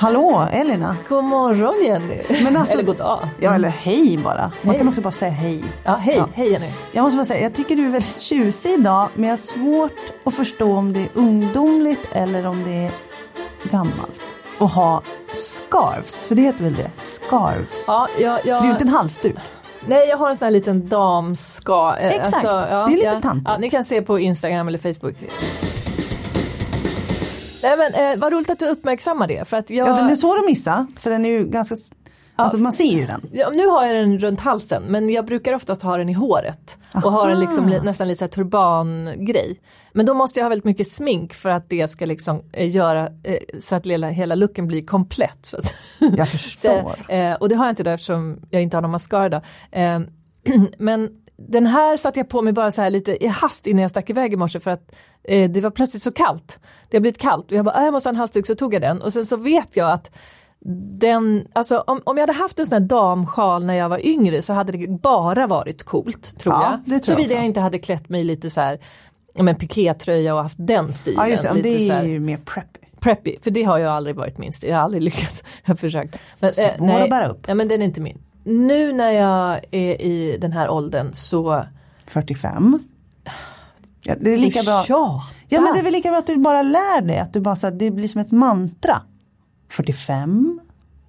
Hallå Elina! God morgon Jenny! Alltså- eller god dag. Ja eller hej bara. Man Hej. kan också bara säga hej. Ja, hej, Ja. hej Jenny. Jag måste bara säga, jag tycker du är väldigt tjusig idag men jag har svårt att förstå om det är ungdomligt eller om det är gammalt. Att ha scarves, för det heter väl det? Scarves. Ja, jag, För det är ju jag, inte en halsduk. nej, jag har en sån här liten damska. eh, Exakt, det är lite ja, tantigt. ja, Ni kan se på Instagram eller Facebook. Nej men eh, vad roligt att du uppmärksammar det. För att jag, Ja, den är svår att missa för den är ju ganska... Alltså man ser ju den. Ja, nu har jag den runt halsen men jag brukar oftast ha den i håret. Och ha den liksom, li- nästan lite så här turbangrej. Men då måste jag ha väldigt mycket smink för att det ska liksom eh, göra eh, så att hela, hela looken blir komplett. Så att, Jag Så, förstår. eh, och det har jag inte då eftersom jag inte har någon mascara idag. Eh, men den här satte jag på mig bara så här lite i hast innan jag stack iväg i morse för att eh, det var plötsligt så kallt. Det har blivit kallt och jag bara, "Ah, jag måste ha en halsduk så tog jag den och sen så vet jag att den, alltså om, om jag hade haft en sån här damsjal när jag var yngre så hade det bara varit coolt tror Ja, jag. Såvida jag inte hade klätt mig lite så här, ja, men pikétröja och haft den stilen. Ja just det, lite det är ju mer preppy. preppy, för det har jag aldrig varit min stil. Jag har aldrig lyckats. Jag har försökt. Men, Svår att bära upp. Ja, men den är inte min. Nu när jag är i den här åldern så 45. Ja, det är lika bra. Ja, Ja men det är väl lika bra att du bara lär dig, att du bara så att det blir som ett mantra. 45.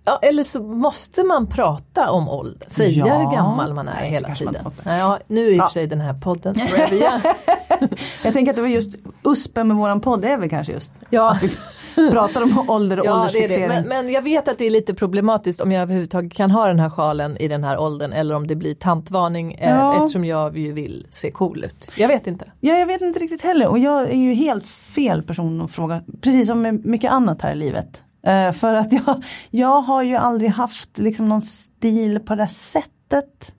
ja, eller så måste man prata om ålder. Säga Ja. hur gammal man är Nej, hela tiden. Ja, nu är i och för sig den här podden. Jag tänker att det var just USPen med våran podd är väl kanske just Ja. pratar om ålder och Ja, det åldersfixering. det. Men, men jag vet att det är lite problematiskt om jag överhuvudtaget kan ha den här sjalen i den här åldern eller om det blir tantvarning eh, Ja. eftersom jag ju vill se cool ut. Jag vet inte. Ja, jag vet inte riktigt heller och jag är ju helt fel person att fråga, precis som med mycket annat här i livet. Eh, för att jag, jag har ju aldrig haft liksom någon stil på det sättet.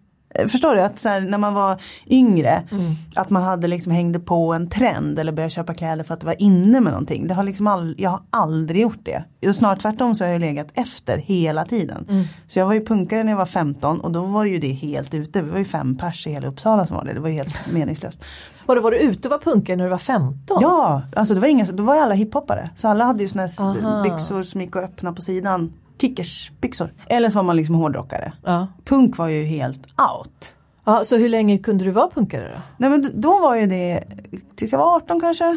Förstår du? Att så här, när man var yngre, Mm. att man hade liksom hängde på en trend eller började köpa kläder för att det var inne med någonting. Det har liksom all, jag har aldrig gjort det. Och Snart tvärtom så har jag legat efter hela tiden. Mm. Så jag var ju punkare när jag var 15 och då var ju det helt ute. Vi var ju fem pers i hela Uppsala som var det. Det var ju helt meningslöst. Var du, var du ute och var punkare när du var 15? Ja, alltså det var ingen, då var ju alla hiphoppare. Så alla hade ju såna här Aha. byxor som gick att öppna på sidan. Kickersbyxor. Eller så var man liksom hårdrockare. Ja. Punk var ju helt out. Ja, så hur länge kunde du vara punkare då? Nej men då var ju det tills jag var 18 kanske.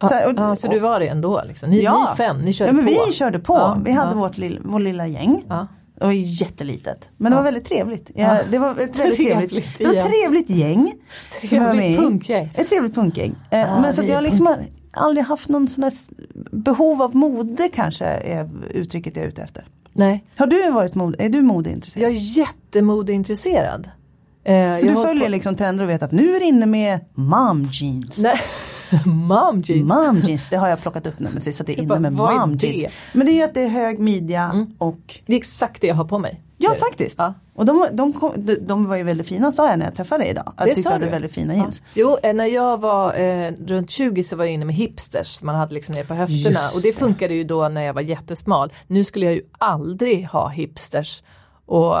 Ja, Så och- ja, så du var det ändå liksom? Ni, Ja. ni fem, ni körde ja, men på? vi körde på. Vi hade vårt, lill, vår lilla gäng. Ja. Det var jättelitet. Men det var väldigt trevligt. Ja. Det var ett väldigt trevligt, Trevligt det var ett trevligt gäng. Trevligt punkgäng. Ett trevligt punkgäng. Eh, men så jag liksom aldrig haft någon sån behov av mode kanske är uttrycket jag är ute efter. Nej, Har du varit mode, är du modeintresserad? jag är jättemodeintresserad. Eh, så jag du följer på- liksom trender och vet att nu är det inne med mom jeans. Nej, mom jeans. Mom jeans, det har jag plockat upp nu men så att det är inne bara, med mom jeans. Men det är ju att det är hög midja och Det är exakt det jag har på mig. Ja faktiskt. Ja. Och de, de, kom, de, var ju väldigt fina sa jag när jag träffade dig idag. Att Det du sa hade du. väldigt fina Ja. jeans. Jo, eh, när jag var eh, runt 20 så var jag inne med hipsters. Man hade liksom ner på höfterna Just och det funkade ju då när jag var jättesmal. Nu skulle jag ju aldrig ha hipsters och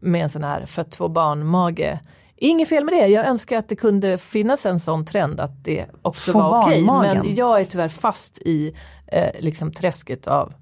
med en sån här fött två barn-mage. Inget fel med det, jag önskar att det kunde finnas en sån trend att det också Få var okej. barnmagen. Men jag är tyvärr fast i eh, liksom träsket av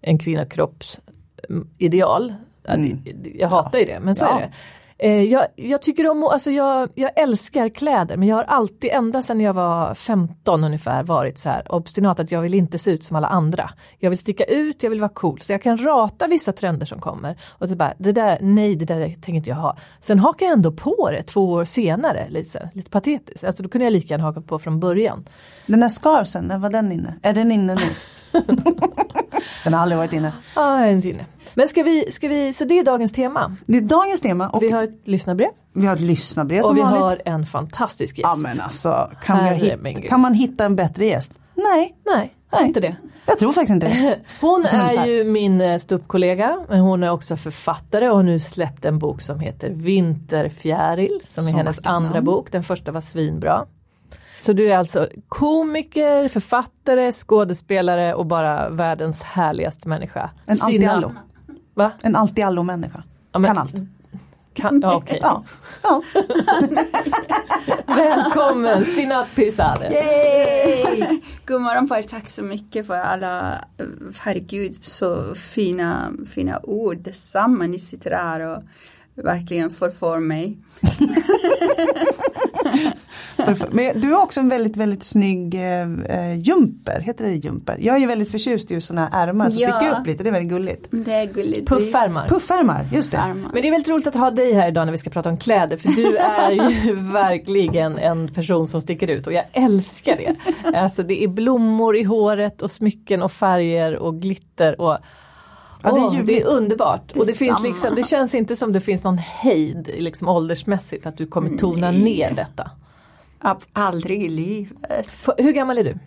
en kvinnokropps mm, ideal. Det- Jag hatar ju det, men så Mm. Ja. är det. Eh, jag, jag tycker om, alltså jag, jag älskar kläder men jag har alltid ända sedan jag var 15 ungefär varit så här obstinat att jag vill inte se ut som alla andra. Jag vill sticka ut, jag vill vara cool så jag kan rata vissa trender som kommer. Och så bara, det där, nej det där tänker inte jag ha. Sen hakar jag ändå på det två år senare, lite, lite patetiskt. Alltså då kunde jag lika gärna haka på från början. Den där scarsen, när var den inne? Är den inne nu? den har aldrig varit inne. Ja, är inte inne. Men ska vi, ska vi, så det är dagens tema. Det är dagens tema och Vi har ett lyssnarbrev vi har ett lyssnarbrev och som vi vanligt. har en fantastisk gäst. Ja men alltså, kan, Herre hitta, kan man hitta en bättre gäst? Nej, Nej, Nej. Inte det? Jag tror faktiskt inte det. Hon Som är ju min eh, ståuppkollega, men hon är också författare och har nu släppt en bok som heter Vinterfjäril som är Så hennes andra namn. bok. Den första var svinbra. Så du är alltså komiker, författare, skådespelare och bara världens härligaste människa. En allt-i-allo. Va? En allt-i-allo-människa. Ja, men- Kan allt. Kan, ja, okej. Ja. ja. Välkommen Sinat Pirzadeh. Yay! God morgon på er, tack så mycket för alla, herregud, så fina, fina ord. Detsamma, ni sitter här och verkligen förför mig. För- för- Men du har också en väldigt, väldigt snygg eh, eh, jumper. Heter det jumper? Jag är ju väldigt förtjust i just sådana här ärmar som Ja. sticker upp lite. Det är väldigt gulligt. Det är gulligt. Puffärmar. Puffärmar, just det. Puffärmar. Men det är väldigt roligt att ha dig här idag när vi ska prata om kläder för du är ju verkligen en person som sticker ut och jag älskar det. Alltså det är blommor i håret och smycken och färger och glitter och Ja, det är Åh, det är underbart. Och det, finns liksom, det känns inte som det finns någon hejd liksom åldersmässigt att du kommer tona Nej. ner detta. Aldrig i livet. F- Hur gammal är du?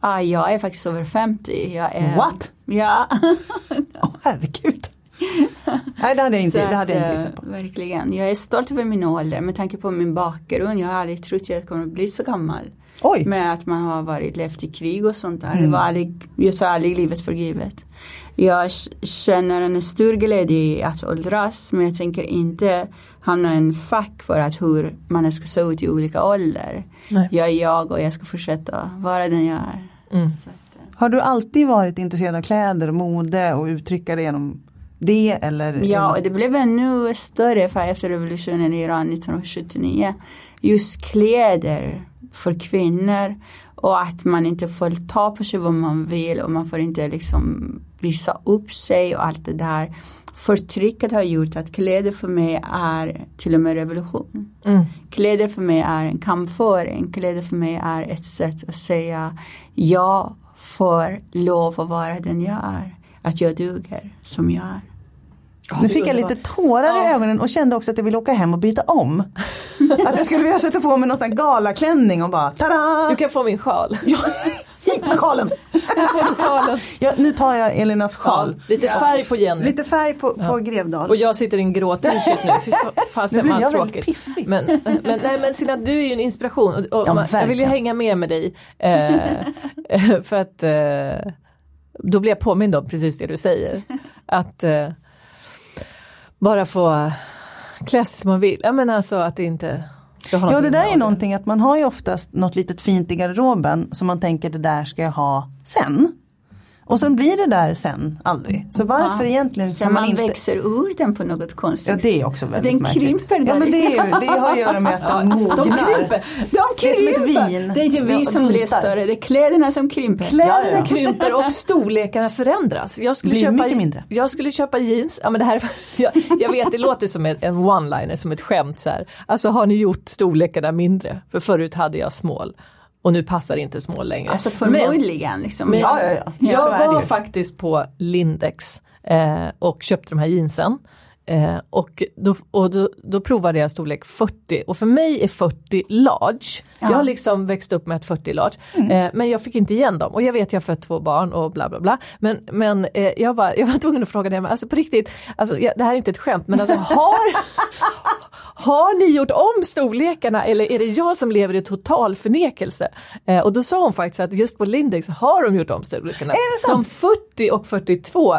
Ah, jag är faktiskt över 50. Jag är, What? Ja. Åh herregud. Nej det hade jag inte, Så det hade jag att, inte eh, på. Verkligen. Jag är stolt över min ålder med tanke på min bakgrund. Jag har aldrig trott att jag kommer bli så gammal. Oj! Med att man har varit levt i krig och sånt där. Mm. Det var aldrig, jag tar aldrig livet för givet. Jag känner en stor glädje i att åldras men jag tänker inte hamna i en fack för att hur man ska se ut i olika ålder. Nej. Jag är jag och jag ska fortsätta vara den jag är. Mm. Eh, Har du alltid varit intresserad av kläder och mode och uttrycka det genom det eller? Ja, och det blev ännu större för efter revolutionen i Iran 1979. Just kläder för kvinnor och att man inte får ta på sig vad man vill och man får inte liksom visa upp sig och allt det där. Förtrycket har gjort att kläder för mig är till och med revolution. Mm. Kläder för mig är en kampföring. Kläder för mig är ett sätt att säga jag får lov att vara den jag är. Att jag duger som jag är. Nu fick jag lite tårar i Ja. ögonen och kände också att jag ville åka hem och byta om. att jag skulle vilja sätta på mig någon sån här galaklänning och bara tada! Du kan få min sjal. Ja, sjalen. Ja, nu tar jag Elinas sjal. Lite färg på Jenny. Lite färg på, på Grevdal. Och jag sitter i en grå t-shirt nu. Fy fa- fasen vad väldigt tråkigt. piffig. Men, men, nej, men Sina, du är ju en inspiration och, och Ja, man, jag vill ju hänga med med dig. Eh, för att eh, då blir jag påmind om precis det du säger. Att eh, bara få klä sig som man vill. Jag menar alltså att det inte Ja det där är någonting att man har ju oftast något litet fint i garderoben som man tänker det där ska jag ha sen. Och sen blir det där sen aldrig. Så varför egentligen Så kan man, man inte växer ur den på något konstigt Ja det är också väldigt Den märkligt. krymper Ja där men det, är ju, det har att göra med att Ja, den mognar. de krymper. De Det är som ett krymper! vin. Det är inte vi Ja, som blir större, det är kläderna som krymper. Kläderna Ja, ja. krymper och storlekarna förändras. Jag skulle, Blir köpa, mycket mindre. jag skulle köpa jeans, ja, men det här, jag, jag vet det låter som en en one-liner, som ett skämt så här. Alltså har ni gjort storlekarna mindre? För förut hade jag small och nu passar inte small längre. Alltså Men- förmodligen. Liksom. men- Ja, ja, ja. Jag var faktiskt på Lindex eh, och köpte de här jeansen. Eh, och då, och då, då provade jag storlek 40 och för mig är 40 large. Jag har liksom växt upp med ett 40 large. Mm. Eh, men jag fick inte igen dem och jag vet jag har fött två barn och bla bla bla. Men, men eh, jag, bara, jag var tvungen att fråga det, men alltså på riktigt, alltså, jag, det här är inte ett skämt men alltså har har ni gjort om storlekarna eller är det jag som lever i total förnekelse? Eh, och då sa hon faktiskt att just på Lindex har de gjort om storlekarna. Är det sant? Som 40 och 42.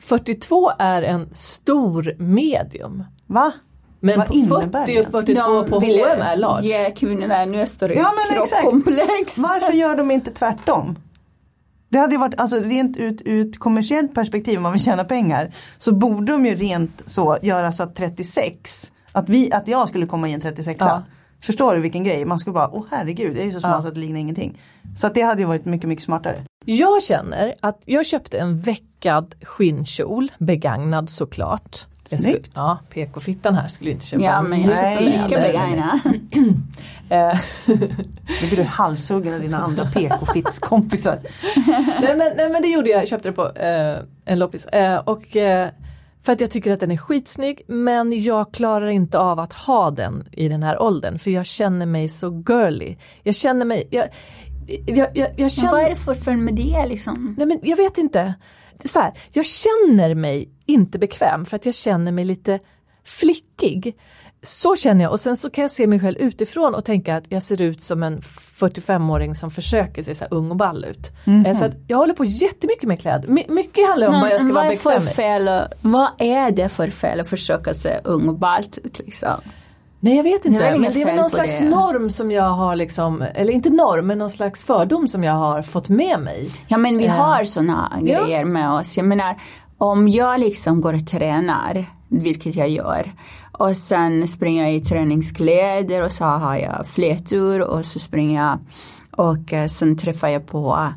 42 är en stor medium. Va? Men Vad på innebär 40 det? och 42 på ville H&M är large. ge kvinnorna ännu större Ja, men exakt. kroppskomplex. Varför gör de inte tvärtom? Det hade ju varit, alltså rent ut, ut kommersiellt perspektiv om man vill tjäna pengar så borde de ju rent så göra så att 36, att, vi, att jag skulle komma i en 36 Ja. Förstår du vilken grej? Man skulle bara, åh herregud, det är ju så smalt Ja. så att det liknar ingenting. Så att det hade ju varit mycket, mycket smartare. Jag känner att jag köpte en veckad skinnkjol, begagnad såklart. Jag skulle, Snyggt. ja, PK-fittan här skulle inte köpa Ja men jag Nej, köper lika begagnat. Eh, Nu blir du halshuggen av dina andra PK-fittskompisar. nej, men, nej men det gjorde jag, jag köpte det på eh, en loppis. Eh, och, eh, för att jag tycker att den är skitsnygg men jag klarar inte av att ha den i den här åldern för jag känner mig så girly. Jag känner mig, jag, jag, jag, jag känner... Vad är det för fel med det liksom? Nej men jag vet inte. Så här, jag känner mig inte bekväm för att jag känner mig lite flickig. Så känner jag och sen så kan jag se mig själv utifrån och tänka att jag ser ut som en 45-åring som försöker se så här ung och ball ut. Mm. Så att jag håller på jättemycket med kläder. My mycket handlar om mm, vad jag ska vara bekväm med. Fel, vad är det för fel att försöka se ung och ballt ut liksom? Nej jag vet inte, det men det är någon slags det. norm som jag har liksom, eller inte norm men någon slags fördom som jag har fått med mig. Ja men vi uh, har sådana ja. grejer med oss. Jag menar om jag liksom går och tränar, vilket jag gör, och sen springer jag i träningskläder och så har jag flätor och så springer jag och eh, sen träffar jag på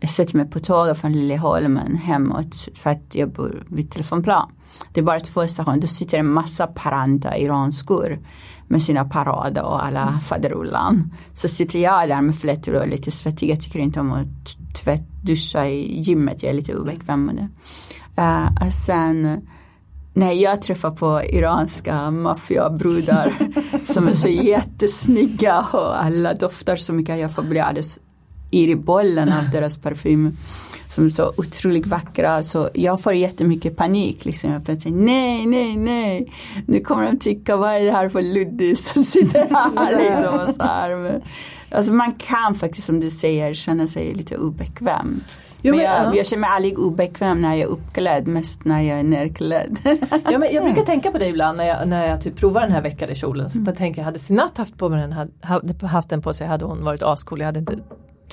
jag sätter mig på tåget från Liljeholmen hemåt för att jag bor vid telefonplan. Det är bara två stationer, då sitter en massa paranta iranskor med sina parader och alla faderullan. Så sitter jag där med flätor och lite svettig. Jag tycker inte om att tvätt, duscha i gymmet, jag är lite obekväm med det. Uh, och sen när jag träffar på iranska maffiabrudar som är så jättesnygga och alla doftar så mycket, jag får bli alldeles yr i bollen av deras parfym som är så otroligt vackra. Så jag får jättemycket panik. Liksom. Jag tänker, nej, nej, nej. Nu kommer de tycka, vad är det här för luddis som sitter här? liksom, så här. alltså man kan faktiskt, som du säger, känna sig lite obekväm. Jo, men, jag, jag känner mig aldrig obekväm när jag är uppklädd, mest när jag är nerklädd. ja, men jag brukar tänka på det ibland när jag, när jag typ provar den här veckade kjolen. Så mm. jag tänker, hade Sinat haft, på mig den, hade, haft den på sig hade hon varit ascool. Jag hade inte,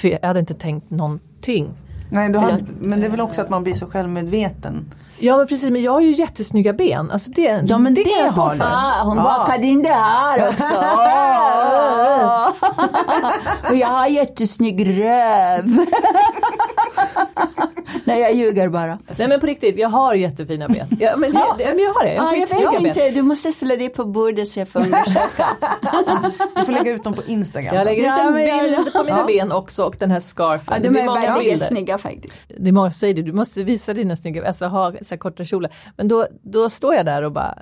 jag hade inte tänkt någonting. Nej, du har, men det är väl också att man blir så självmedveten. Ja men precis, men jag har ju jättesnygga ben. Alltså det, ja men det, det har du. Ah, hon ja. bakade in det här också. och jag har jättesnygg röv. Nej jag ljuger bara. Nej men på riktigt, jag har jättefina ben. Ja, men, ja. Det, men jag har det. Jag, har ja, jag vet inte, du måste ställa dig på bordet så jag får undersöka. du får lägga ut dem på Instagram. Jag lägger ut en bild på mina ben också och den här scarfen. Ja, de är väldigt snygga faktiskt. Det är många som säger det, du måste visa dina snygga, alltså ha så korta kjolar. Men då, då står jag där och bara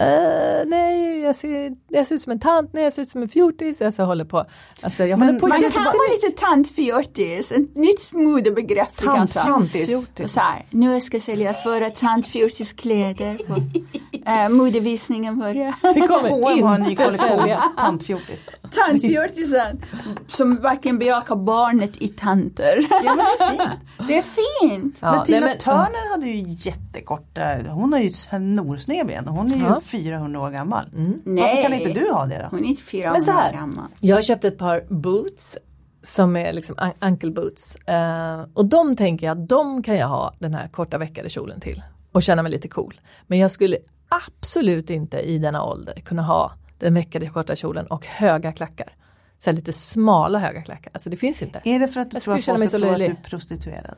Uh, nej, jag ser, jag ser ut som en tant, nej jag ser ut som en fjortis. Alltså, jag håller på. Alltså, jag håller på man kan vara lite tantfjortis, ett nytt modebegrepp. Tantfjortis. Så här, nu ska säljas våra tantfjortiskläder uh, modevisningen börjar. Det kommer inte en ny kollektion, tantfjortis. Tantfjortisen, som verkligen bejakar barnet i tanter. Ja, men det är fint. Det är fint. Ja, men Tina nej, men, Turner hade ju jättekorta, hon har ju snorsnygga ben. Hon är ju ja. 400 år gammal. Mm. Varför kan inte du ha det då? Hon är inte 400 Men så här, år gammal. Jag har köpt ett par boots som är liksom ankle boots. Uh, och de tänker jag, de kan jag ha den här korta veckade kjolen till och känna mig lite cool. Men jag skulle absolut inte i denna ålder kunna ha den veckade korta kjolen och höga klackar. Så lite smala höga klackar. Alltså det finns inte. Är det för att du jag tror att folk tror att du är prostituerad?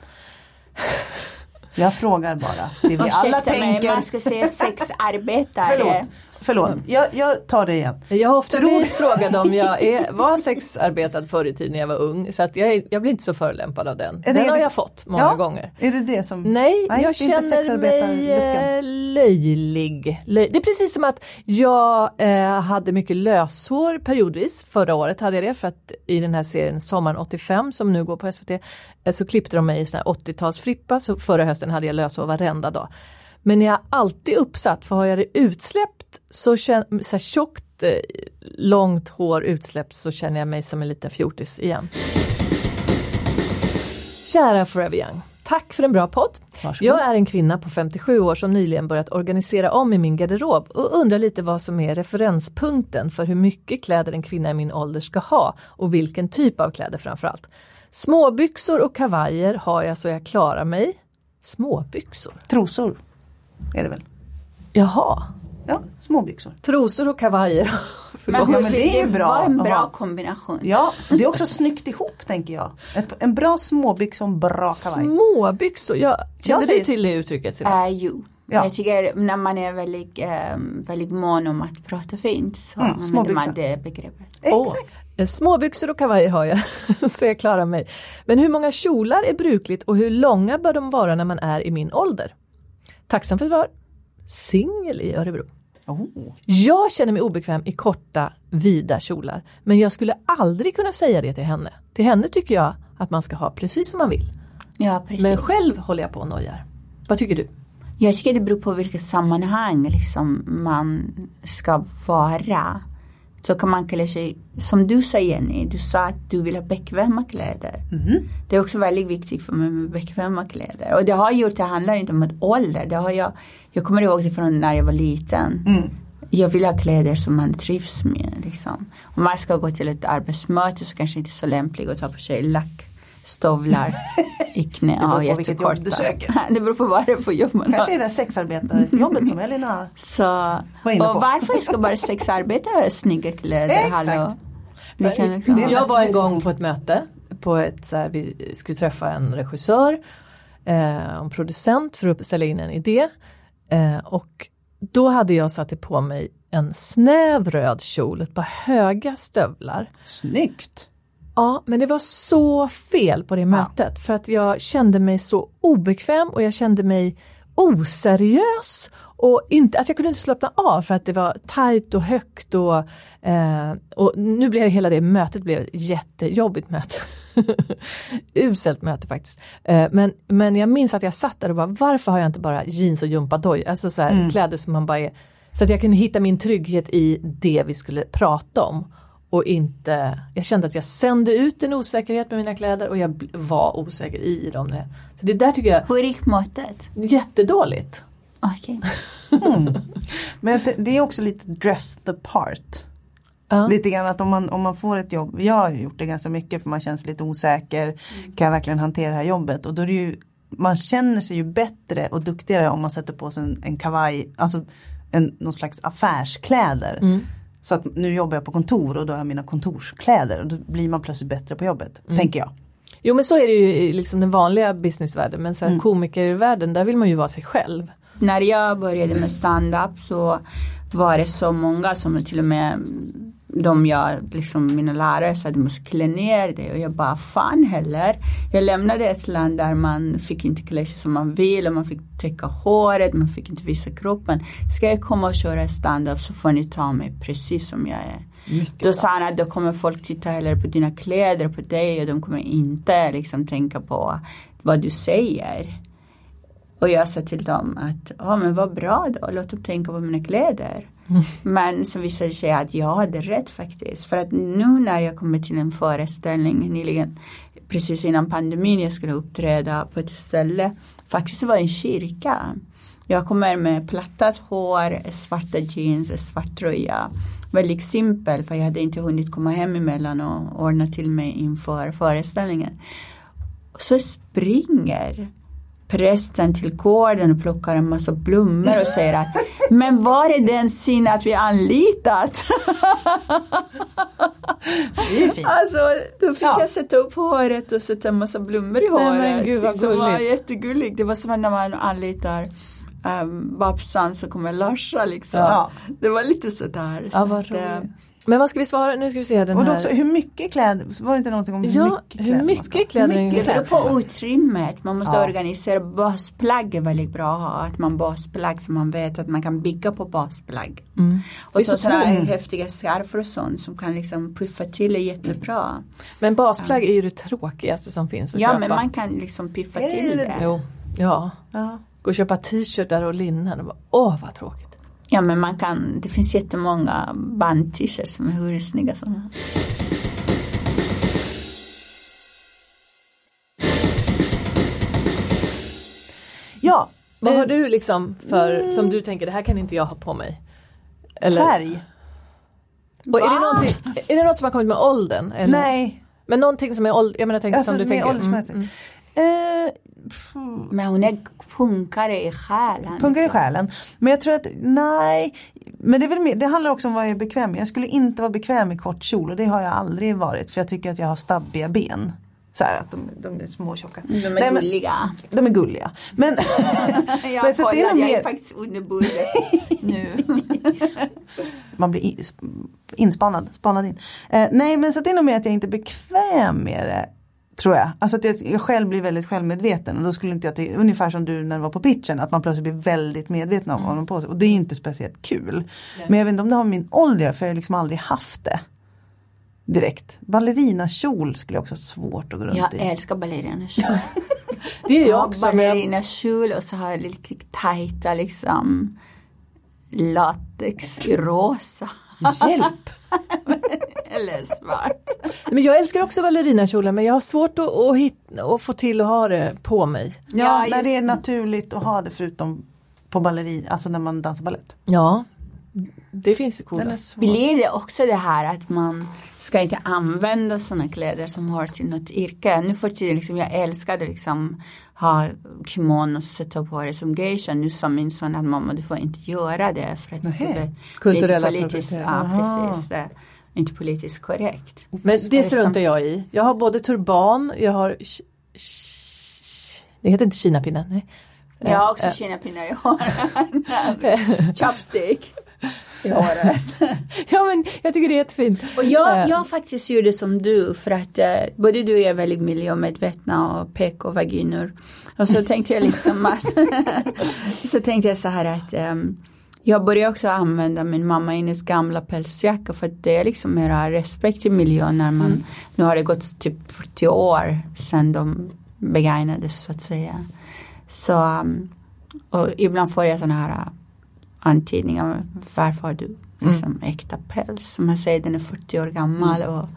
Jag frågar bara. Det vi alla tänker. man ska säga sexarbetare. Förlåt. Förlåt, jag, jag tar det igen. Jag har ofta Tror... blivit frågad om jag är, var sexarbetad förr i tiden när jag var ung. Så att jag, jag blir inte så förolämpad av den. Den har jag fått många ja, gånger. Är det det som... Nej, Nej jag känner mig eh, löjlig. Löj... Det är precis som att jag eh, hade mycket löshår periodvis. Förra året hade jag det för att i den här serien Sommaren 85 som nu går på SVT eh, så klippte de mig i 80-talsfrippa. Så förra hösten hade jag löshår varenda dag. Men jag är alltid uppsatt, för har jag det utsläppt så, känner, så här tjockt, eh, långt hår utsläppt så känner jag mig som en liten fjortis igen. Kära Forever Young. Tack för en bra podd. Varsågod. Jag är en kvinna på 57 år som nyligen börjat organisera om i min garderob och undrar lite vad som är referenspunkten för hur mycket kläder en kvinna i min ålder ska ha och vilken typ av kläder framförallt. Småbyxor och kavajer har jag så jag klarar mig. Småbyxor? Trosor är det väl? Jaha. Ja, småbyxor. Trosor och kavajer. men, ja, men det är bra. Det var en bra Aha. kombination. Ja, det är också snyggt ihop tänker jag. En bra småbyxa och en bra kavaj. Småbyxor, ja. känner du till det uttrycket? Äh, jo. Ja. Jag tycker när man är väldigt, äh, väldigt mån om att prata fint så mm, använder man det begreppet. Exakt. Oh. Småbyxor och kavajer har jag, så jag klarar mig. Men hur många kjolar är brukligt och hur långa bör de vara när man är i min ålder? Tacksam för svar. Singel i Örebro. Oh. Jag känner mig obekväm i korta, vida kjolar. Men jag skulle aldrig kunna säga det till henne. Till henne tycker jag att man ska ha precis som man vill. Ja, precis. Men själv håller jag på och nojar. Vad tycker du? Jag tycker det beror på vilket sammanhang liksom man ska vara. Så kan man klä sig, som du sa Jenny, du sa att du vill ha bekväma kläder. Det är också väldigt viktigt för mig med bekväma kläder. Och det har gjort, det handlar inte om ett ålder. Det har jag, jag kommer ihåg det från när jag var liten. Jag vill ha kläder som man trivs med. Liksom. Om man ska gå till ett arbetsmöte så kanske det inte är så lämpligt att ta på sig lackstövlar i knä. Det beror Ja, på vilket jobb du söker. Det beror på vad det är för jobb man har. Kanske är det sexarbetarjobbet som Elina Så, Var inne på. och varför ska bara sexarbetare ha snygga kläder? Exakt. Hallå? Vi kan liksom, Jag var en gång på ett möte, på ett, så här, vi skulle träffa en regissör, eh, en producent för att ställa in en idé. Eh, och då hade jag satt på mig en snäv röd kjol, ett par höga stövlar. Snyggt! Ja, men det var så fel på det mötet för att jag kände mig så obekväm och jag kände mig oseriös. Och inte, alltså jag kunde inte slappna av för att det var tajt och högt och, eh, och nu blev hela det mötet blev ett jättejobbigt möte. Uselt möte faktiskt. Eh, men, men jag minns att jag satt där och bara varför har jag inte bara jeans och gympadoj, alltså så här, kläder som man bara är så att jag kunde hitta min trygghet i det vi skulle prata om. Och inte, jag kände att jag sände ut en osäkerhet med mina kläder och jag var osäker i dem. Så det där tycker jag hur gick är jättedåligt. Okej. Men det, det är också lite dress the part. Ja. Lite grann att om man, om man får ett jobb, jag har gjort det ganska mycket för man känner sig lite osäker. Kan jag verkligen hantera det här jobbet? Och då är det ju, man känner sig ju bättre och duktigare om man sätter på sig en, en kavaj, alltså en, någon slags affärskläder. Så att nu jobbar jag på kontor och då har jag mina kontorskläder och då blir man plötsligt bättre på jobbet, tänker jag. Jo men så är det ju i liksom den vanliga businessvärlden men så här, komikervärlden där vill man ju vara sig själv. När jag började med stand-up så var det så många som till och med de jag, liksom mina lärare sa att du måste klä ner dig och jag bara fan heller. Jag lämnade ett land där man fick inte klä sig som man vill och man fick täcka håret, man fick inte visa kroppen. Ska jag komma och köra stand-up så får ni ta mig precis som jag är. Då sa han att då kommer folk titta hellre på dina kläder på dig och de kommer inte liksom tänka på vad du säger. Och jag sa till dem att, ja men vad bra då, låt dem tänka på mina kläder. Men så visade det sig att jag hade rätt faktiskt. För att nu när jag kommer till en föreställning nyligen, precis innan pandemin, jag skulle uppträda på ett ställe, faktiskt det var en kyrka. Jag kommer med plattat hår, svarta jeans, svart tröja. Väldigt simpel för jag hade inte hunnit komma hem emellan och ordna till mig inför föreställningen. Så springer prästen till gården och plockar en massa blommor och säger att men var är den sin att vi anlitat? Det är fint. Alltså då fick Ja. jag sätta upp håret och sätta en massa blommor i Nej, håret. men gud, vad det var gulligt. jättegulligt. Det var som när man anlitar um, Babsan så kommer Larsa liksom. Ja. Det var lite sådär. Ja, så att, eh. Men vad ska vi svara? Nu ska vi se den Och här. också, hur mycket kläder, var det inte någonting om hur Ja, mycket hur kläder man mycket ska ha? kläder Hur mycket Det beror kläder på utrymmet. Man måste Ja. organisera basplagg är väldigt bra att ha. Att man basplagg så man vet att man kan bygga på basplagg. Mm. Och så så sådana här tungt. häftiga scarfer och sånt som kan liksom puffa till är jättebra. Men basplagg är ju det tråkigaste som finns att Ja köpa. men man kan liksom piffa till det? det. Jo, ja. Ja. Gå och köpa t-shirtar och linnen åh vad tråkigt. Ja men man kan, det finns jättemånga band-t-shirts som är hur snygga som helst. ja. Vad eh, har du liksom för, som du tänker, det här kan inte jag ha på mig? Eller, Färg? och är, det är det något som har kommit med åldern? Eller? Nej. Men någonting som är ålder, jag menar tänk Alltså som du med tänker. åldersmässigt. Mm, Eh, Men hon är punkare i själen. Punkar i själen. Men jag tror att, nej. Men det, är väl mer, det handlar också om vad jag är bekväm med. Jag skulle inte vara bekväm i kort kjol och det har jag aldrig varit. För jag tycker att jag har stabbiga ben. Så här att de, de är små och tjocka. De är Nej, men- gulliga. De är gulliga. Men, Jag Men så har det är jag är mer- faktiskt under bordet nu. man blir in- inspanad, spanad in. Eh, nej men så det är nog mer att jag inte är bekväm med det. Tror jag. Alltså att jag, jag själv blir väldigt självmedveten och då skulle inte jag, ty- ungefär som du när du var på pitchen, att man plötsligt blir väldigt medveten om vad man på sig. Och det är inte speciellt kul. Men jag vet inte om det har med min ålder för jag har liksom aldrig haft det. Direkt. Ballerinakjol skulle jag också ha svårt att gå runt Jag i. älskar ballerinakjol. Det är Jag jag också. Jag, ballerinakjol och så har jag lite tajta liksom latex i rosa. Hjälp! Eller svart. men jag älskar också ballerinakjolar men jag har svårt att, att, hitta, att få till att ha det på mig. Ja, Ja, när det är naturligt att ha det förutom på ballerin, alltså när man dansar ballett. Ja, det finns ju coola. Blir det också det här att man ska inte använda sådana kläder som hör till något yrke. Nu för tiden, liksom, jag älskade liksom ha kimono och sätta på det som geisha. Nu sa min son att mamma du får inte göra det för att Nähä. det är Kulturella lite politiskt, ja, precis, det inte politiskt korrekt. Men det struntar jag i. Jag har både turban, jag har Det heter inte kinapinne. Nej. Jag har också Eh, kinapinnar i håret. Chopstick i håret. Ja men jag tycker det är jättefint. Och jag, Eh, jag faktiskt gjorde som du för att eh, både du och jag är väldigt miljömedvetna och PK-vaginor. Och så tänkte jag liksom att så tänkte jag så här att ehm, jag började också använda min mamma Ines gamla pälsjacka för att det är liksom mera respekt till miljön när man nu har det gått typ 40 år sedan de begagnades så att säga. Så um, och ibland får jag sådana här antydningar. Varför har du liksom äkta päls? Som man säger den är 40 år gammal. Och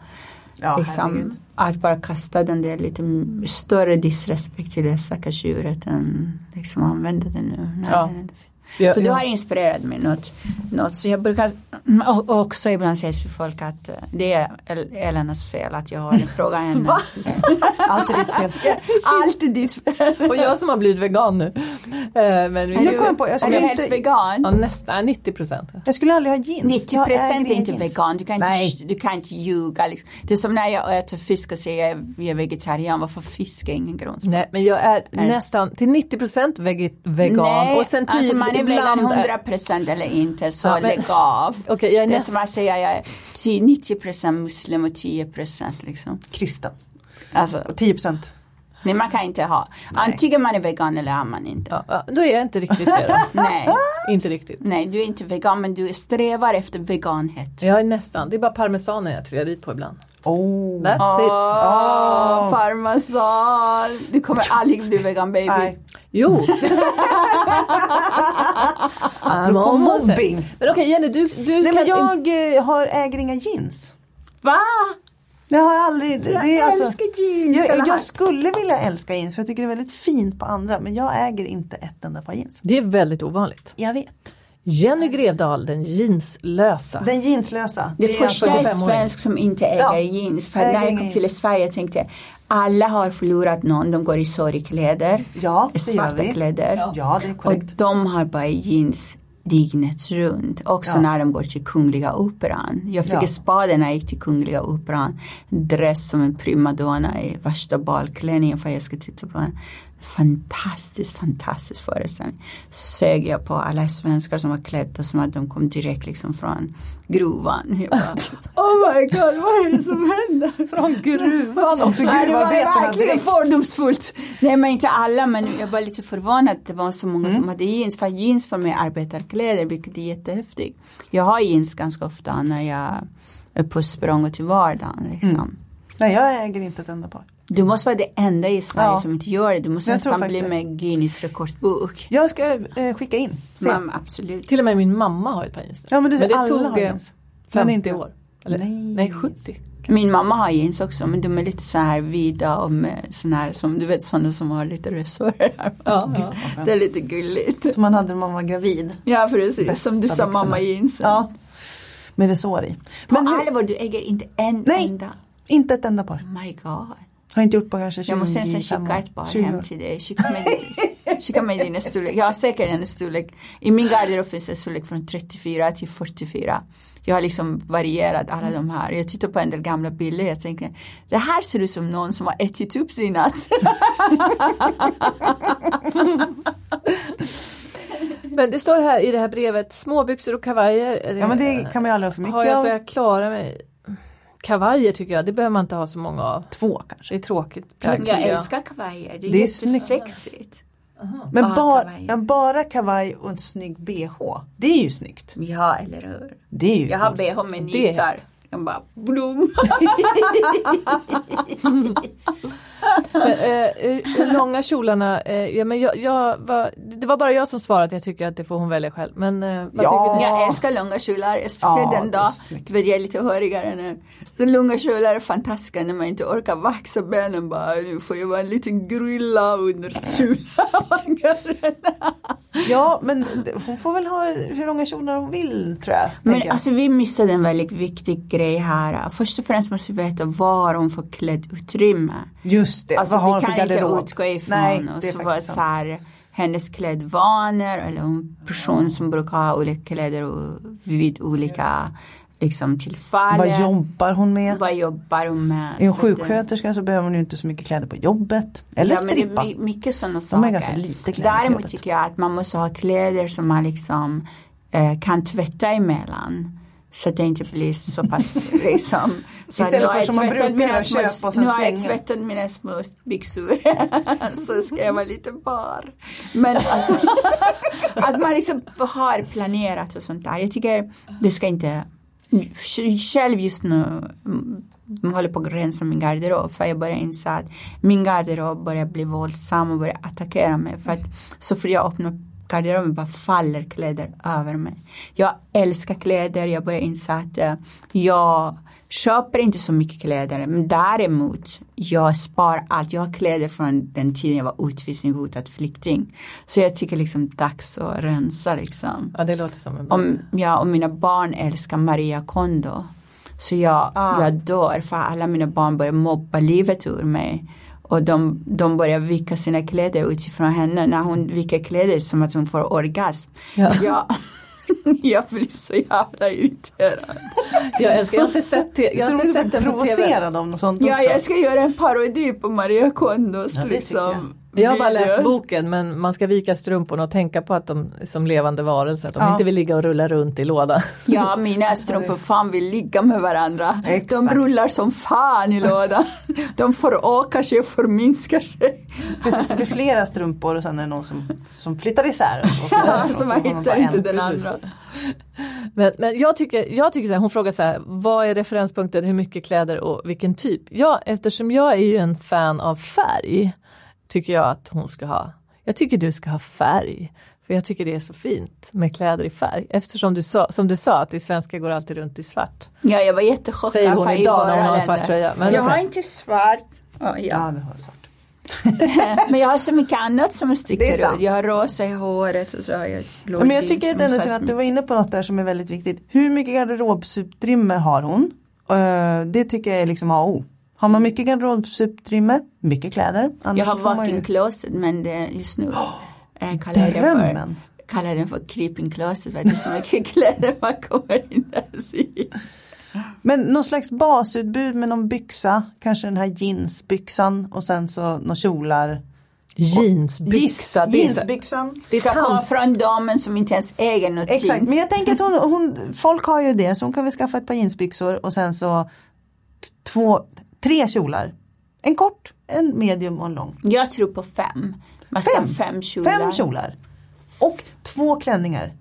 Ja, liksom, att bara kasta den där lite större disrespekt till det stackars djuret än liksom använda den nu. när Ja. den jag, Så du jag- har inspirerat mig något. något. Så jag brukar och också ibland säga till folk att eh, det är El- Elenas fel att jag har en fråga henne. Alltid ditt fel. Alltid ditt fel. och jag som har blivit vegan nu. Eh, Men vi, Jag kom på, jag Är du inte, vegan? ja, nästan 90 procent. jag skulle aldrig ha jeans. 90 Jag procent är inte jeans. vegan. Du kan Nej. inte, du kan inte ljuga. Liksom. Det är som när jag äter fisk och säger jag är- jag är vegetarian. Varför fisk är ingen grönsak? Nej men jag är Nej. nästan till 90 procent vegan. Nej, och sen 10 alltså man är vegan ibland är- 100 procent eller inte så Ja, men- lägg av. Okej, jag är det är som att säga jag är 10 90 procent muslim och 10 procent liksom. Kristen. Alltså, Och 10 procent. nej man kan inte ha. Antingen man är vegan eller är man inte. Ja, ja, då är jag inte riktigt det då. Nej, inte riktigt. nej du är inte vegan men du strävar efter veganhet. Jag är nästan, det är bara parmesanen jag trillar dit på ibland. Oh. That's it. Åh, parmesan. Du kommer aldrig bli vegan baby. Nej. Jo! Apropå mobbing. Men okej Jenny, du, du Nej men jag eh, har, äger inga jeans. Va? Jag har aldrig, det, Jag alltså, älskar jeans. jag, jag skulle vilja älska jeans för jag tycker det är väldigt fint på andra men jag äger inte ett enda par jeans. Det är väldigt ovanligt. Jag vet. Jenny Grevdahl, den jeanslösa. Den jeanslösa. Det, är första alltså- är 45-åring. svensk som inte äger Ja, jeans. För när jag kom till. Sverige tänkte jag alla har förlorat någon. De går i sorgkläder. Ja, det gör svarta vi. kläder. Ja, det är Och de har bara jeans dygnet runt. Också Ja. när de går till Kungliga Operan. Jag fick Ja. spade när jag gick till Kungliga Operan. Dress som en primadonna i värsta balklänningen för att jag skulle titta på en fantastisk, fantastisk föreställning. Så sög jag på alla svenskar som var klädda som att de kom direkt liksom från gruvan. Jag bara, oh my god, vad är det som händer? Från gruvan också. Nej, det var gruvarbetarna verkligen fördomsfullt. Nej men inte alla men jag var lite förvånad att det var så många Mm. som hade jeans. För jeans för mig är arbetarkläder vilket är jättehäftigt. Jag har jeans ganska ofta när jag är på språng och till vardagen. Liksom. Mm. Nej jag äger inte ett enda par. Du måste vara det enda i Sverige Ja. som inte gör det. Du måste Jag nästan bli det. med Guinness rekordbok. Jag ska eh, skicka in. Men absolut. Till och med min mamma har ett par jeans. Ja men, det, Men det alla tog, har eh, jeans. Men 50 inte- år. Eller, Nej. nej. 70. Min mamma har jeans också men de är lite så här vida och med sån här som du vet sådana som har lite resårer. Ja, ja. Det är lite gulligt. Som man hade när man var gravid. Ja precis, Bästa som du sa mamma jeans. Ja. Med resår i. På Men hur- allvar, du äger inte en Nej. enda. inte ett enda par. Oh my god. Har inte gjort på kanske 20 Jag måste nästan 25 skicka ett par 20 hem till dig. Skicka med, skicka med dina storlek. Jag har säkert en storlek. I min garderob finns en storlek från 34 till 44. Jag har liksom varierat alla de här. Jag tittar på en del gamla bilder. Jag tänker, det här ser ut som någon som har ätit upp sin natt. Men det står här i det här brevet, småbyxor och kavajer. Ja men det kan man ju aldrig ha för mycket har jag så jag klarar mig. Kavajer tycker jag, det behöver man inte ha så många av. Två kanske. Det är tråkigt. Plagg, Jag tycker älskar kavajer, det är, Det är jättesexigt. Men Ah, bara, kavaj. bara kavaj och en snygg bh. Det är ju snyggt. Ja, eller hur? Det är ju Jag har bh med nitar. Jag bara blom. Men, eh, långa kjolarna, eh, ja, men jag, jag var, det var bara jag som svarade att jag tycker att det får hon välja själv. Men eh, vad Ja. tycker du? Jag älskar långa kjolar, speciellt Ja, den dag vet, jag är lite hårigare nu. Den långa kjolar är fantastiska när man inte orkar vaxa benen bara. Nu får jag vara en liten grilla under kjolen. Ja men hon får väl ha hur långa kjolar hon vill tror jag. Men jag. alltså vi missade en väldigt viktig grej här. Först och främst måste vi veta var hon får klädutrymme. Just det, Alltså vad har vi hon för kan inte garderob? utgå ifrån Nej, det är så här, hennes klädvanor eller en person som brukar ha olika kläder och vid olika liksom, tillfällen. Vad jobbar hon med? Vad jobbar hon med? Är hon Så att det- sjuksköterska så behöver hon ju inte så mycket kläder på jobbet. Eller ja, men det strippa. är my- mycket sådana De saker. är ganska lite kläder Däremot tycker jag att man måste ha kläder som man liksom eh, kan tvätta emellan. Så att det inte blir så pass liksom. Så Istället för som man brukar köpa och sen Nu har jag tvättat mina små byxor. så ska jag vara lite bar. Men alltså att man liksom har planerat och sånt där. Jag tycker det ska inte själv just nu jag håller på att rensa min garderob för jag börjar inse att min garderob börjar bli våldsam och börjar attackera mig för att så fort jag öppnar garderoben bara faller kläder över mig. Jag älskar kläder, jag börjar inse att eh, jag köper inte så mycket kläder men däremot jag spar allt. Jag har kläder från den tiden jag var utvisningshotad flykting. Så jag tycker liksom dags att rensa liksom. Ja det låter som en bra. Om, ja, och mina barn älskar Maria Kondo. Så jag, Ah. jag dör för alla mina barn börjar mobba livet ur mig. Och de, de börjar vika sina kläder utifrån henne. När hon viker kläder som att hon får orgasm. Ja. Jag, jag blir så jävla irriterad. Jag älskar, jag har inte sett, jag så har inte sett den på tv. provocerad av något sånt Ja, också. jag ska göra en parodi på Maria Kondos Ja, liksom. Jag har bara läst boken men man ska vika strumporna och tänka på att de som levande varelser, att de Ja. inte vill ligga och rulla runt i lådan. Ja, mina strumpor fan vill ligga med varandra. De Exakt. rullar som fan i lådan. De förökar sig och förminskar sig. Precis, det blir flera strumpor och sen är det någon som, som flyttar isär. Och flyttar Ja, så man har hittar inte en. den andra. Men, men jag tycker, jag tycker så här, hon frågar så här, vad är referenspunkten, hur mycket kläder och vilken typ? Ja, eftersom jag är ju en fan av färg, tycker jag att hon ska ha. Jag tycker du ska ha färg. För jag tycker det är så fint med kläder i färg. Eftersom du sa, som du sa, att i svenska går alltid runt i svart. Ja, jag var jättechockad. Säger hon idag när hon har svart tröja. Men jag så- har inte svart. Ja, Ja, ja. det har jag svart. Men jag har så mycket annat som Det är sticker ut. Jag har rosa i håret och så har jag blå Ja, men jag tycker att, att du var inne på något där som är väldigt viktigt. Hur mycket garderobsutrymme har hon? Eh, det tycker jag är liksom A och O. Har man mycket garderobsutrymme, mycket kläder. Jag har så får man walk-in ju... closet men det, just nu eh, kallar jag det för kallar den för creeping closet för att det är så mycket kläder man kommer inte ens i. Men någon slags basutbud med någon byxa, kanske den här jeansbyxan och sen så några kjolar. Jeansbyxa, Jeansbyxan. Det ska komma från damen som inte ens äger något Exakt, jeans. men jag tänker att hon, hon, folk har ju det så hon kan väl skaffa ett par jeansbyxor och sen så t- två, tre kjolar. En kort, en medium och en lång. Jag tror på fem. Man ska Fem? ha fem kjolar. Fem kjolar. Och två klänningar.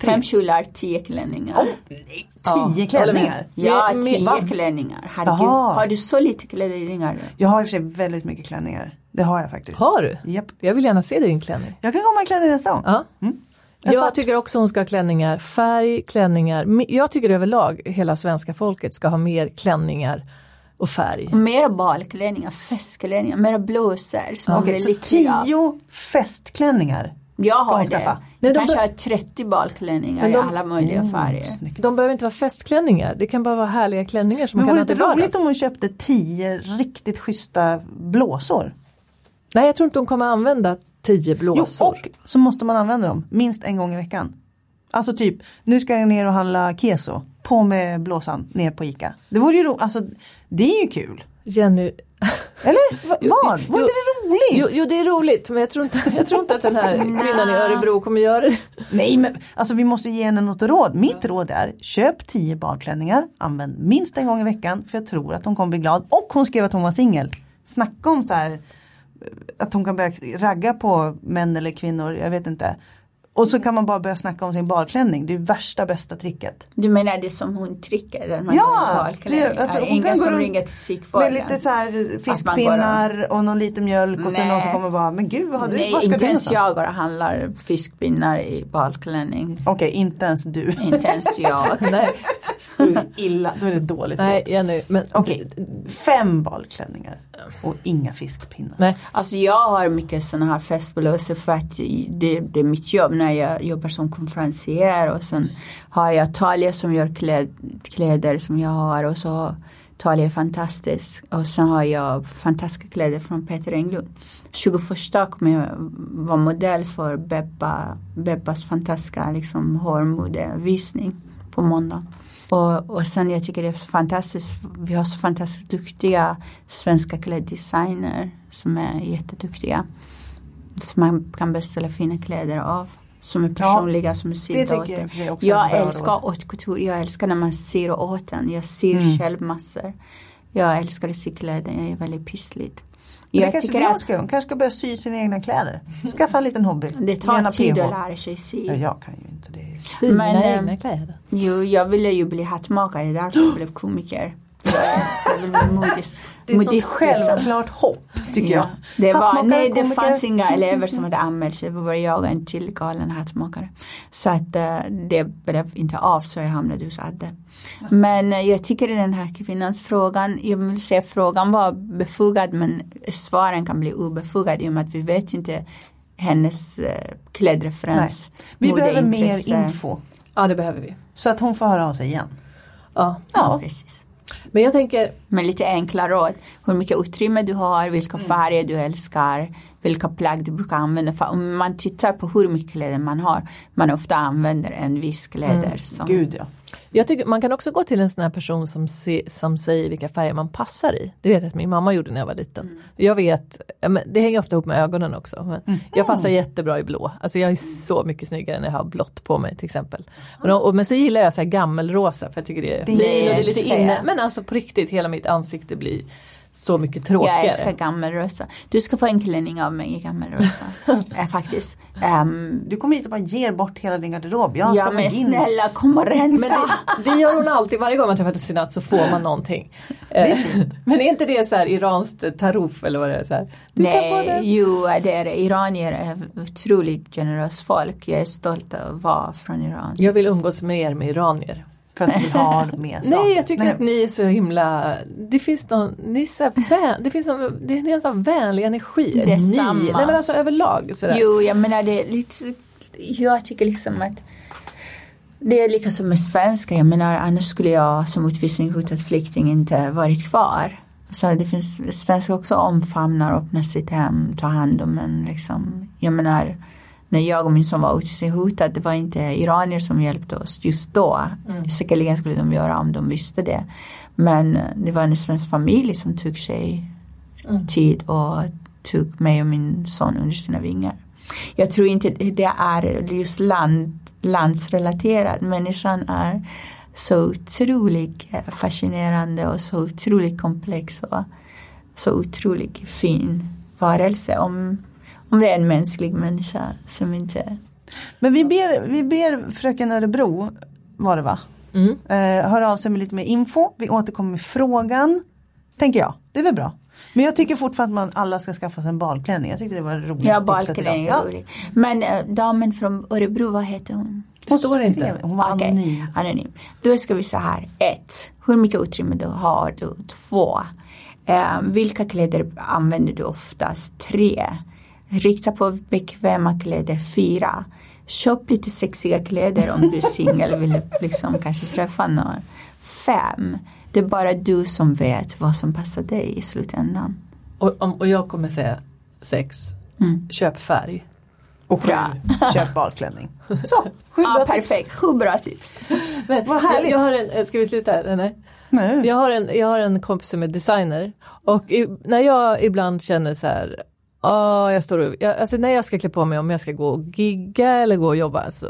Fem kjolar, tio klänningar. nej, Ja, tio med. klänningar. Ja, tio va? klänningar. Herregud, har du så lite klänningar? Jag har i och för sig väldigt mycket klänningar. Det har jag faktiskt. Har du? Japp. Jag vill gärna se din klänning. Jag kan komma i klänning nästa gång. Ja. En Jag svart. tycker också hon ska ha klänningar, färg, klänningar. Jag tycker överlag hela svenska folket ska ha mer klänningar och färg. Mera balklänningar, festklänningar, mera blåsor som blir så tio festklänningar. Jag ska har hon det. Nej, de Kanske har 30 balklänningar Men i de- alla möjliga färger. Snyggt. De behöver inte vara festklänningar, det kan bara vara härliga klänningar som Men man vore kan det ha inte till roligt vardags. om hon köpte tio riktigt schyssta blåsor? Nej, jag tror inte hon kommer använda tio Jo, blåsor. och så måste man använda dem minst en gång i veckan. Alltså typ, nu ska jag ner och handla keso. På med blåsan ner på ICA. Det vore ju ro- alltså det är ju kul. Jenny, Eller vad? Var inte det roligt? Jo, jo det är roligt men jag tror inte, jag tror inte att den här kvinnan i Örebro kommer göra det. Nej men alltså vi måste ge henne något råd. Mitt råd är köp 10 badklänningar, använd minst en gång i veckan för jag tror att hon kommer bli glad. Och hon skrev att hon var singel. Snacka om så här att hon kan börja ragga på män eller kvinnor, jag vet inte. Och så kan man bara börja snacka om sin badklänning. Det är värsta bästa tricket. Du menar det som hon man Ja, det- att hon kan gå som runt ringer till psykvården? Med lite så här fiskpinnar och någon liten mjölk och är det någon som Nej. kommer bara, men gud vad har du, Nej, var ska inte du ens jag går och handlar fiskpinnar i balklänning. Okej, inte ens du. Inte ens jag. Nej, Då är det illa, då är det dåligt. nej Jenny, men Okej, fem balklänningar och inga fiskpinnar. nej. Alltså jag har mycket sådana här festblåsor för att det, det är mitt jobb när jag jobbar som konferencier och sen har jag Talia som gör kläd, kläder som jag har och så Talia är fantastisk och sen har jag fantastiska kläder från Peter Englund. 21 kommer jag vara modell för Bebba, Bebbas fantastiska liksom, hårmodevisning på måndag. Och, och sen jag tycker det är fantastiskt, vi har så fantastiskt duktiga svenska kläddesigner som är jätteduktiga. Som man kan beställa fina kläder av. Som är personliga, som är sydda åt jag Jag bra älskar haute couture, jag älskar när man syr åt en. Jag syr Mm. själv massor. Jag älskar att sy kläder, jag är väldigt pissligt. Men det Jag kanske det hon att ska göra. Hon kanske ska börja sy sina egna kläder. Skaffa en liten hobby. det tar Gärna tid PH. att lära sig sy. Ja, jag kan ju inte det. Sy Men, egna kläder. Jo, jag ville ju bli hattmakare, därför jag blev komiker. Modis. Det är ett sånt liksom. självklart hopp tycker jag. Det var, nej det komiker. fanns inga elever som hade anmält sig, det var bara jag och en till galen hattmakare. Så att eh, det blev inte av så jag hamnade hos Adde. Men eh, jag tycker i den här kvinnans frågan, jag vill säga frågan var befogad men svaren kan bli obefogade i och med att vi vet inte hennes eh, klädreferens. Vi behöver mer info. Ja det behöver vi. Så att hon får höra av sig igen. Ja. Ja, Ja, precis. Men jag tänker, Men lite enkla råd. Hur mycket utrymme du har, vilka Mm. färger du älskar, vilka plagg du brukar använda. För om man tittar på hur mycket kläder man har, man ofta använder en viss kläder. Som, Mm. gud ja. Jag tycker man kan också gå till en sån här person som, se, som säger vilka färger man passar i. Det vet jag att min mamma gjorde när jag var liten. Mm. Jag vet, det hänger ofta ihop med ögonen också. Men Mm. Jag passar jättebra i blå. Alltså jag är så mycket snyggare när jag har blått på mig till exempel. Men, och, men så gillar jag så här gammelrosa för jag tycker det är, Det det är, lite inne. Men alltså på riktigt, hela mitt ansikte blir så mycket jag tråkigare. älskar gammelrosa. Du ska få en klänning av mig i gammelrosa. äh, faktiskt. Ehm, Du kommer hit och bara ger bort hela din garderob. Jag ja men jeans. snälla kom och rensa. Men det, det gör hon alltid, varje gång man träffar Sinat så får man någonting. Eh, Men är inte det så här iranskt taruf eller vad det är? Så här, Nej, det. jo det är det. Iranier är otroligt generöst folk. Jag är stolt över att vara från Iran. Jag vill umgås med er med iranier. För att vi har mer saker. Nej, jag tycker Nej. att ni är så himla, det finns någon, ni är så vän, det finns någon, det är en sån vänlig energi. Detsamma. Ni, nej men alltså överlag sådär. Jo, jag menar det är lite, jag tycker liksom att det är lika som med svenska. Jag menar annars skulle jag som utvisningshotad flykting inte varit kvar. Så det finns, svenskar också omfamnar, öppnar sitt hem, tar hand om en liksom. Jag menar när jag och min son var utvisningshotad, det var inte iranier som hjälpte oss just då. Mm. Säkerligen skulle de göra om de visste det. Men det var en svensk familj som tog sig Mm. tid och tog mig och min son under sina vingar. Jag tror inte det är just land, landsrelaterat. Människan är så otroligt fascinerande och så otroligt komplex och så otroligt fin varelse. Om, om det är en mänsklig människa som inte... Men vi ber, vi ber fröken Örebro, var det va? Mm. Eh, höra av sig med lite mer info. Vi återkommer med frågan. Tänker jag. Det är väl bra. Men jag tycker fortfarande att man alla ska skaffa sig en balklänning. Jag tyckte det var roligt. Ja, balklänning är roligt. Men äh, damen från Örebro, vad heter hon? Hon står inte. Hon var Okej, anonym. anonym. Då ska vi så här. Ett, hur mycket utrymme du har du? Två, eh, vilka kläder använder du oftast? Tre, rikta på bekväma kläder. Fyra, köp lite sexiga kläder om du är singel och vill liksom kanske träffa någon. Fem, det är bara du som vet vad som passar dig i slutändan. Och, och jag kommer säga sex, Mm. köp färg. Och sju, Bra. köp balklänning. Så, sju Ja, bra tips. perfekt, sju bra tips. Men, Vad härligt. Jag, jag har en, eh, ska vi sluta? Eller Nej. Nej. Jag har en, jag har en kompis som är designer och i, när jag ibland känner så här, Oh, jag står och, jag, alltså när jag ska klä på mig om jag ska gå och gigga eller gå och jobba så,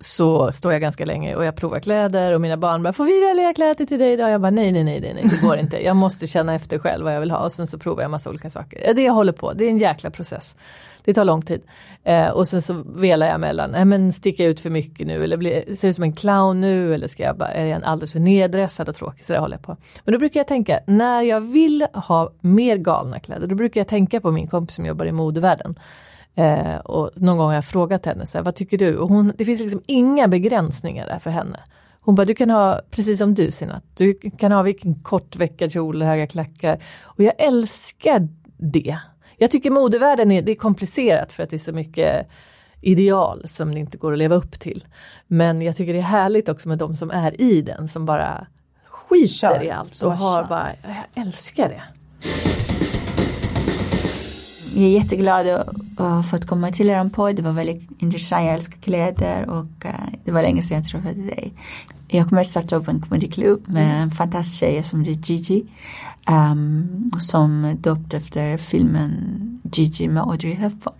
så står jag ganska länge och jag provar kläder och mina barn bara, får vi välja kläder till dig idag? Jag bara, nej, nej, nej, nej, det går inte. Jag måste känna efter själv vad jag vill ha och sen så provar jag massa olika saker. Det det jag håller på, det är en jäkla process. Det tar lång tid. Eh, och sen så velar jag mellan, nej men sticker jag ut för mycket nu eller blir, ser ut som en clown nu eller ska jag bara, är jag alldeles för neddressad och tråkig? Så det håller jag på. Men då brukar jag tänka, när jag vill ha mer galna kläder, då brukar jag tänka på min kompis som jobbar i modevärlden. Eh, och någon gång har jag frågat henne, så här, vad tycker du? Och hon, det finns liksom inga begränsningar där för henne. Hon bara, du kan ha, precis som du Sinat, du kan ha vilken kortveckad kjol, höga klackar. Och jag älskar det. Jag tycker modevärlden är, det är komplicerat för att det är så mycket ideal som det inte går att leva upp till. Men jag tycker det är härligt också med de som är i den, som bara skiter Kör. i allt och har bara, jag älskar det. Jag är jätteglad att ha fått komma till er podd. Det var väldigt intressant. Jag älskar kläder och eh, det var länge sedan jag träffade dig. Jag kommer att starta upp en komediklubb med en fantastisk tjej som heter Gigi. ehm, som döpt efter filmen Gigi med Audrey Hepburn.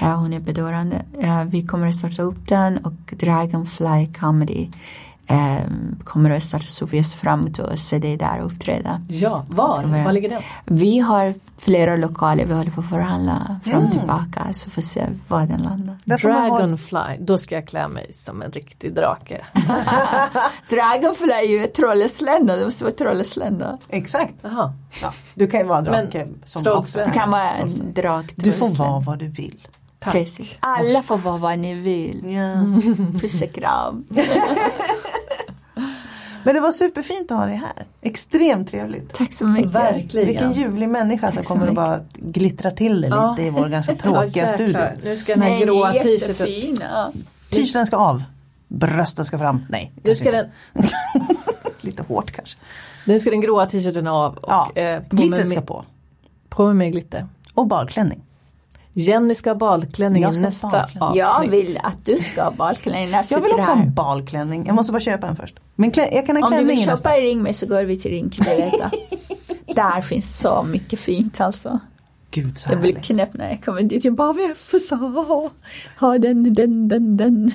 Eh, hon är bedårande. Eh, vi kommer att starta upp den och Dragonfly Comedy eh, kommer att startas upp. Jag ser fram emot att se dig där uppträda. Ja, var? vara- Var ligger den? Vi har flera lokaler, vi håller på att förhandla fram och tillbaka så får se var den landar. Dragonfly, då ska jag klä mig som en riktig drake. Dragonfly är ju trolleslända, det måste vara trolleslända. Exakt. Jaha. Ja, du kan ju vara Men drake som trollslända. Det kan vara en drak Du får vara vad du vill. Precis. Alla får vara vad ni vill. Ja. Puss och kram. Men det var superfint att ha dig här. Extremt trevligt. Tack så mycket. Verkligen. Vilken ljuvlig människa som kommer att mycket. bara glittra till det Ja. lite i vår ganska tråkiga Ja, studio. Nu ska den här Nej, gråa t-shirten. T-shirten ska av. Brösten ska fram. Nej, nu ska, den, lite hårt kanske. nu ska den gråa t-shirten av och Ja, eh, på, glittret med, ska på. på med glitter. Och balklänning. Jenny ska ha balklänning Jag i nästa balklänning. avsnitt. Jag vill att du ska ha balklänning när jag Jag vill också ha en balklänning. Jag måste bara köpa en först. Men klä, jag kan ha Om du vill köpa i Ring mig så går vi till Rinkeby. Där finns så mycket fint alltså. Gud så Jag blir knäpp när jag kommer dit. Jag bara, får så ha, ha den, den, den, den.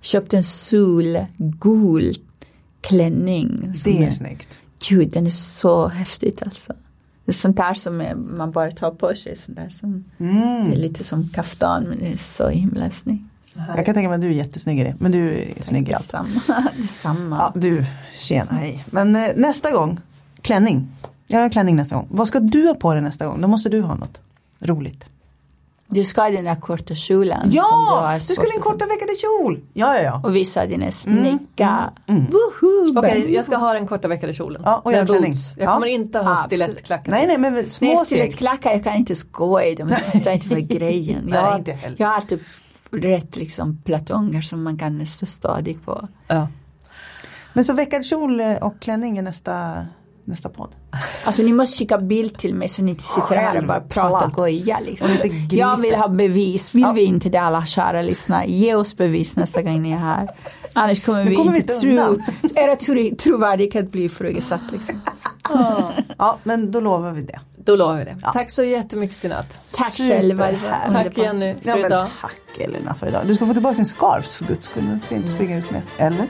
Köpte en solgul klänning. Det är snyggt. Gud, den är så häftigt alltså. Det är sånt där som man bara tar på sig. Sånt där som, Mm. Det är lite som kaftan men det är så himla snyggt. Jag kan tänka mig att du är jättesnygg i det. Men du är snygg i allt. Detsamma. Detsamma. Ja, du, tjena, hej. Men eh, nästa gång, klänning. Jag har klänning nästa gång. Vad ska du ha på dig nästa gång? Då måste du ha något roligt. Du ska ha den där korta kjolen. Ja, du svårt skulle ha att- korta veckade kjol. Ja, ja, ja. Och visa dina snygga. Mm. Woho! Okej, jag ska ha den korta veckade kjolen. Ja, och jag boots. Jag Ja. kommer inte ha stilettklackar. Nej, nej, men små Nej, stilettklackar, jag kan inte gå i dem. Jag fattar inte vad grejen. Nej, Jag, inte heller. jag har alltid rätt liksom platonger som man kan stå stadig på. Ja. Men så veckad kjol och klänning är nästa, nästa podd. Alltså ni måste skicka bild till mig så ni inte sitter här och bara pratar och gojar liksom. Jag vill ha bevis. Vill Ja. vi inte det alla kära lyssnare? Ge oss bevis nästa gång ni är här. Annars kommer vi kommer vi inte inte tro, era tro, trovärdighet blir ifrågasatt liksom. Ja, men då lovar vi det. Då lovar vi det. Tack så jättemycket Stinat. Tack själva. Tack. Jenny för Ja, men idag. tack Elina för idag. Du ska få tillbaka din scarf för guds skull. Du ska inte springa ut med. Eller?